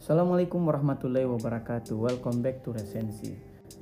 Assalamualaikum warahmatullahi wabarakatuh. Welcome back to Resensi.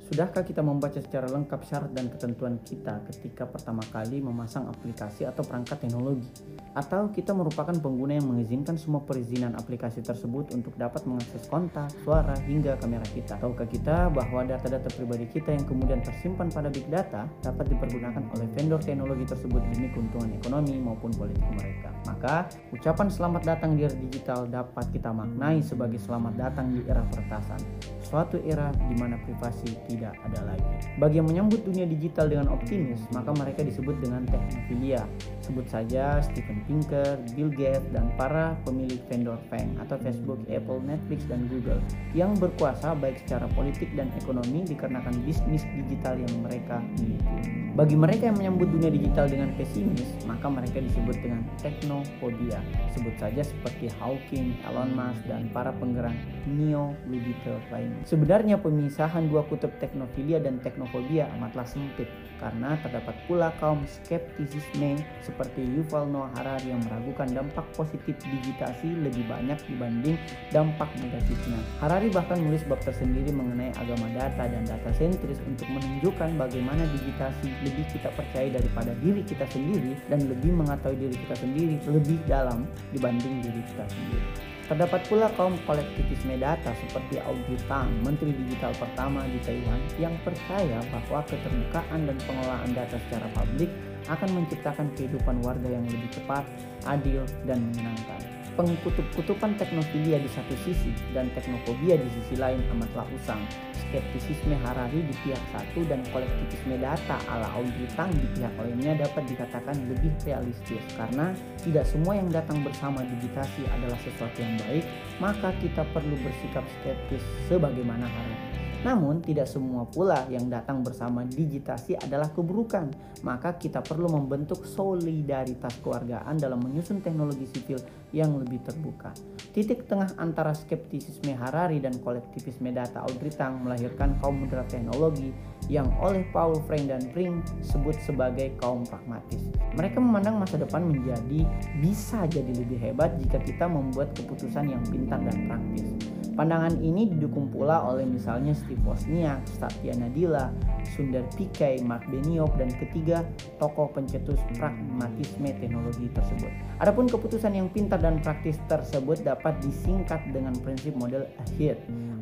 Sudahkah kita membaca secara lengkap syarat dan ketentuan kita ketika pertama kali memasang aplikasi atau perangkat teknologi? Atau kita merupakan pengguna yang mengizinkan semua perizinan aplikasi tersebut untuk dapat mengakses kontak, suara, hingga kamera kita? Tahukah kita bahwa data-data pribadi kita yang kemudian tersimpan pada big data dapat dipergunakan oleh vendor teknologi tersebut demi keuntungan ekonomi maupun politik mereka? Maka, ucapan selamat datang di era digital dapat kita maknai sebagai selamat datang di era peretasan suatu era di mana privasi tidak ada lagi. Bagi yang menyambut dunia digital dengan optimis, maka mereka disebut dengan teknofilia. Sebut saja Steven Pinker, Bill Gates, dan para pemilik vendor FANG atau Facebook, Apple, Netflix, dan Google yang berkuasa baik secara politik dan ekonomi dikarenakan bisnis digital yang mereka miliki. Bagi mereka yang menyambut dunia digital dengan pesimis, maka mereka disebut dengan teknofobia. Sebut saja seperti Hawking, Elon Musk, dan para penggerak neo-digital lain. Sebenarnya pemisahan dua kutub teknofilia dan teknofobia amatlah sempit karena terdapat pula kaum skeptisisme seperti Yuval Noah Harari yang meragukan dampak positif digitasi lebih banyak dibanding dampak negatifnya. Harari bahkan menulis bab tersendiri mengenai agama data dan data sentris untuk menunjukkan bagaimana digitasi lebih kita percaya daripada diri kita sendiri dan lebih mengetahui diri kita sendiri lebih dalam dibanding diri kita sendiri. Terdapat pula kaum kolektivisme data seperti Audrey Tang, Menteri Digital pertama di Taiwan, yang percaya bahwa keterbukaan dan pengelolaan data secara publik akan menciptakan kehidupan warga yang lebih cepat, adil, dan menyenangkan. Pengkutub-kutupan teknofilia di satu sisi dan teknofobia di sisi lain amatlah usang skeptisisme Harari di pihak satu dan kolektivisme data ala Audrey Tang di pihak lainnya dapat dikatakan lebih realistis karena tidak semua yang datang bersama digitasi adalah sesuatu yang baik, maka kita perlu bersikap skeptis sebagaimana Harari. Namun, tidak semua pula yang datang bersama digitasi adalah keburukan. Maka kita perlu membentuk solidaritas keluargaan dalam menyusun teknologi sipil yang lebih terbuka. Titik tengah antara skeptisisme Harari dan kolektivisme data Audrey Tang melahirkan kaum moderat teknologi yang oleh Paul Frank dan Pring sebut sebagai kaum pragmatis. Mereka memandang masa depan menjadi bisa jadi lebih hebat jika kita membuat keputusan yang pintar dan praktis. Pandangan ini didukung pula oleh misalnya Steve Wozniak, Satya Nadella, Sundar Pichai, Mark Benioff, dan ketiga tokoh pencetus pragmatisme teknologi tersebut. Adapun keputusan yang pintar dan praktis tersebut dapat disingkat dengan prinsip model akhir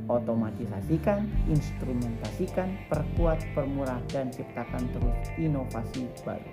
otomatisasikan, instrumentasikan, perkuat, permurah, dan ciptakan terus inovasi baru.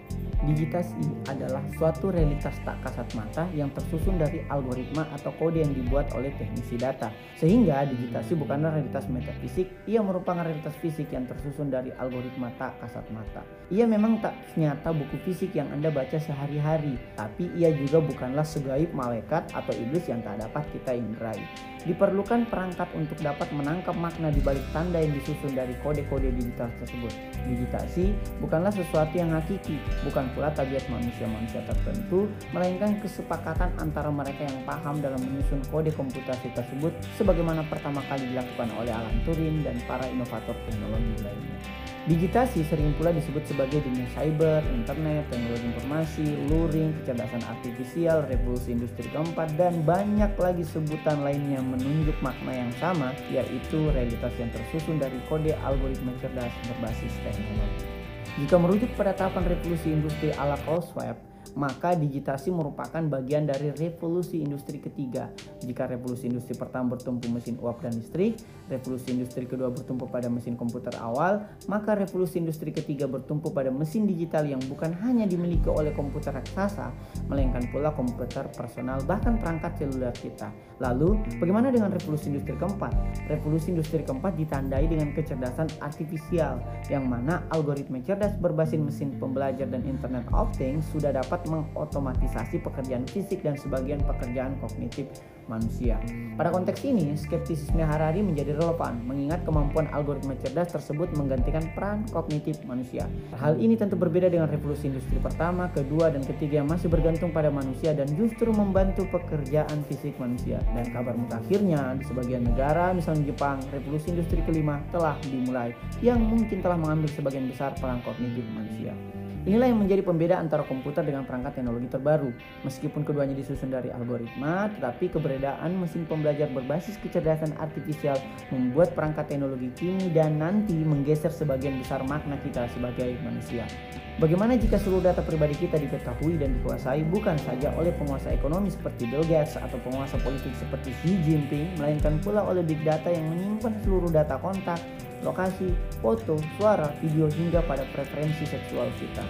Digitasi adalah suatu realitas tak kasat mata yang tersusun dari algoritma atau kode yang dibuat oleh teknisi data. Sehingga digitasi bukanlah realitas metafisik, ia merupakan realitas fisik yang tersusun dari algoritma tak kasat mata. Ia memang tak nyata buku fisik yang Anda baca sehari-hari, tapi ia juga bukanlah segaib malaikat atau iblis yang tak dapat kita indrai. Diperlukan perangkat untuk dapat menangkap makna di balik tanda yang disusun dari kode-kode digital tersebut. Digitasi bukanlah sesuatu yang hakiki, bukan pula tabiat manusia-manusia tertentu, melainkan kesepakatan antara mereka yang paham dalam menyusun kode komputasi tersebut sebagaimana pertama kali dilakukan oleh Alan Turing dan para inovator teknologi lainnya. Digitasi sering pula disebut sebagai dunia cyber, internet, teknologi informasi, luring, kecerdasan artifisial, revolusi industri keempat, dan banyak lagi sebutan lainnya menunjuk makna yang sama, yaitu realitas yang tersusun dari kode algoritma cerdas berbasis teknologi. Jika merujuk pada tahapan revolusi industri ala Schwab, maka digitasi merupakan bagian dari revolusi industri ketiga. Jika revolusi industri pertama bertumpu mesin uap dan listrik, revolusi industri kedua bertumpu pada mesin komputer awal, maka revolusi industri ketiga bertumpu pada mesin digital yang bukan hanya dimiliki oleh komputer raksasa, melainkan pula komputer personal bahkan perangkat seluler kita. Lalu, bagaimana dengan revolusi industri keempat? Revolusi industri keempat ditandai dengan kecerdasan artifisial, yang mana algoritma cerdas berbasis mesin pembelajar dan Internet of Things sudah dapat mengotomatisasi pekerjaan fisik dan sebagian pekerjaan kognitif manusia. Pada konteks ini, skeptisisme Harari menjadi relevan mengingat kemampuan algoritma cerdas tersebut menggantikan peran kognitif manusia. Hal ini tentu berbeda dengan revolusi industri pertama, kedua, dan ketiga yang masih bergantung pada manusia dan justru membantu pekerjaan fisik manusia. Dan kabar mutakhirnya di sebagian negara, misalnya Jepang, revolusi industri kelima telah dimulai yang mungkin telah mengambil sebagian besar peran kognitif manusia. Inilah yang menjadi pembeda antara komputer dengan perangkat teknologi terbaru. Meskipun keduanya disusun dari algoritma, tetapi keberadaan mesin pembelajar berbasis kecerdasan artifisial membuat perangkat teknologi kini dan nanti menggeser sebagian besar makna kita sebagai manusia. Bagaimana jika seluruh data pribadi kita diketahui dan dikuasai bukan saja oleh penguasa ekonomi seperti Bill Gates atau penguasa politik seperti Xi Jinping, melainkan pula oleh big data yang menyimpan seluruh data kontak, lokasi, foto, suara, video hingga pada preferensi seksual kita.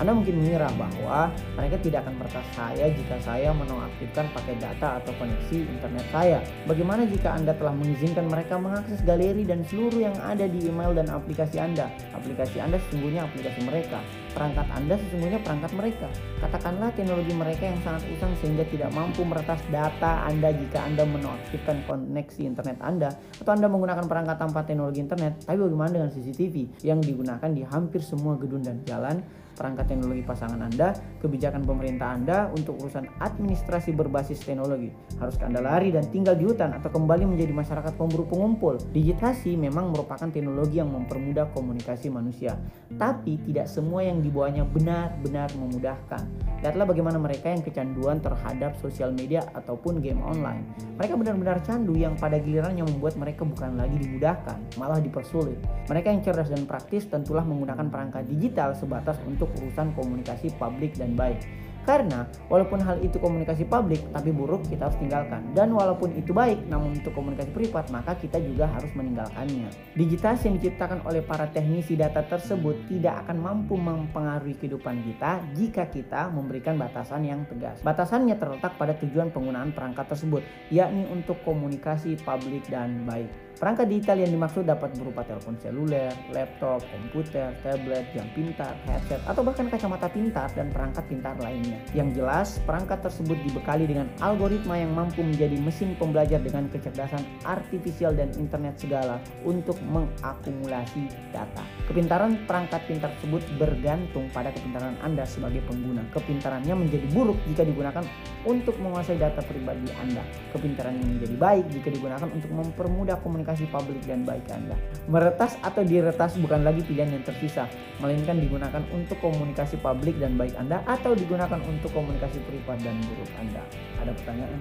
Anda mungkin mengira bahwa mereka tidak akan saya jika saya menonaktifkan pakai data atau koneksi internet saya. Bagaimana jika Anda telah mengizinkan mereka mengakses galeri dan seluruh yang ada di email dan aplikasi Anda? Aplikasi Anda sesungguhnya aplikasi mereka. Perangkat Anda sesungguhnya perangkat mereka. Katakanlah teknologi mereka yang sangat usang sehingga tidak mampu meretas data Anda jika Anda menonaktifkan koneksi internet Anda atau Anda menggunakan perangkat tanpa teknologi internet tapi bagaimana dengan CCTV yang digunakan di hampir semua gedung dan jalan, perangkat teknologi pasangan Anda, kebijakan pemerintah Anda untuk urusan administrasi berbasis teknologi? Haruskah Anda lari dan tinggal di hutan atau kembali menjadi masyarakat pemburu pengumpul? Digitasi memang merupakan teknologi yang mempermudah komunikasi manusia, tapi tidak semua yang dibawanya benar-benar memudahkan. Lihatlah bagaimana mereka yang kecanduan terhadap sosial media ataupun game online. Mereka benar-benar candu yang pada gilirannya membuat mereka bukan lagi dimudahkan, malah dipersulit sulit. Mereka yang cerdas dan praktis tentulah menggunakan perangkat digital sebatas untuk urusan komunikasi publik dan baik. Karena walaupun hal itu komunikasi publik tapi buruk kita harus tinggalkan dan walaupun itu baik namun untuk komunikasi privat maka kita juga harus meninggalkannya. Digitasi yang diciptakan oleh para teknisi data tersebut tidak akan mampu mempengaruhi kehidupan kita jika kita memberikan batasan yang tegas. Batasannya terletak pada tujuan penggunaan perangkat tersebut yakni untuk komunikasi publik dan baik. Perangkat digital yang dimaksud dapat berupa telepon seluler, laptop, komputer, tablet, jam pintar, headset, atau bahkan kacamata pintar dan perangkat pintar lainnya. Yang jelas, perangkat tersebut dibekali dengan algoritma yang mampu menjadi mesin pembelajar dengan kecerdasan artifisial dan internet segala untuk mengakumulasi data. Kepintaran perangkat pintar tersebut bergantung pada kepintaran Anda sebagai pengguna. Kepintarannya menjadi buruk jika digunakan untuk menguasai data pribadi Anda. Kepintarannya menjadi baik jika digunakan untuk mempermudah komunikasi komunikasi publik dan baik Anda. Meretas atau diretas bukan lagi pilihan yang tersisa, melainkan digunakan untuk komunikasi publik dan baik Anda atau digunakan untuk komunikasi privat dan buruk Anda. Ada pertanyaan?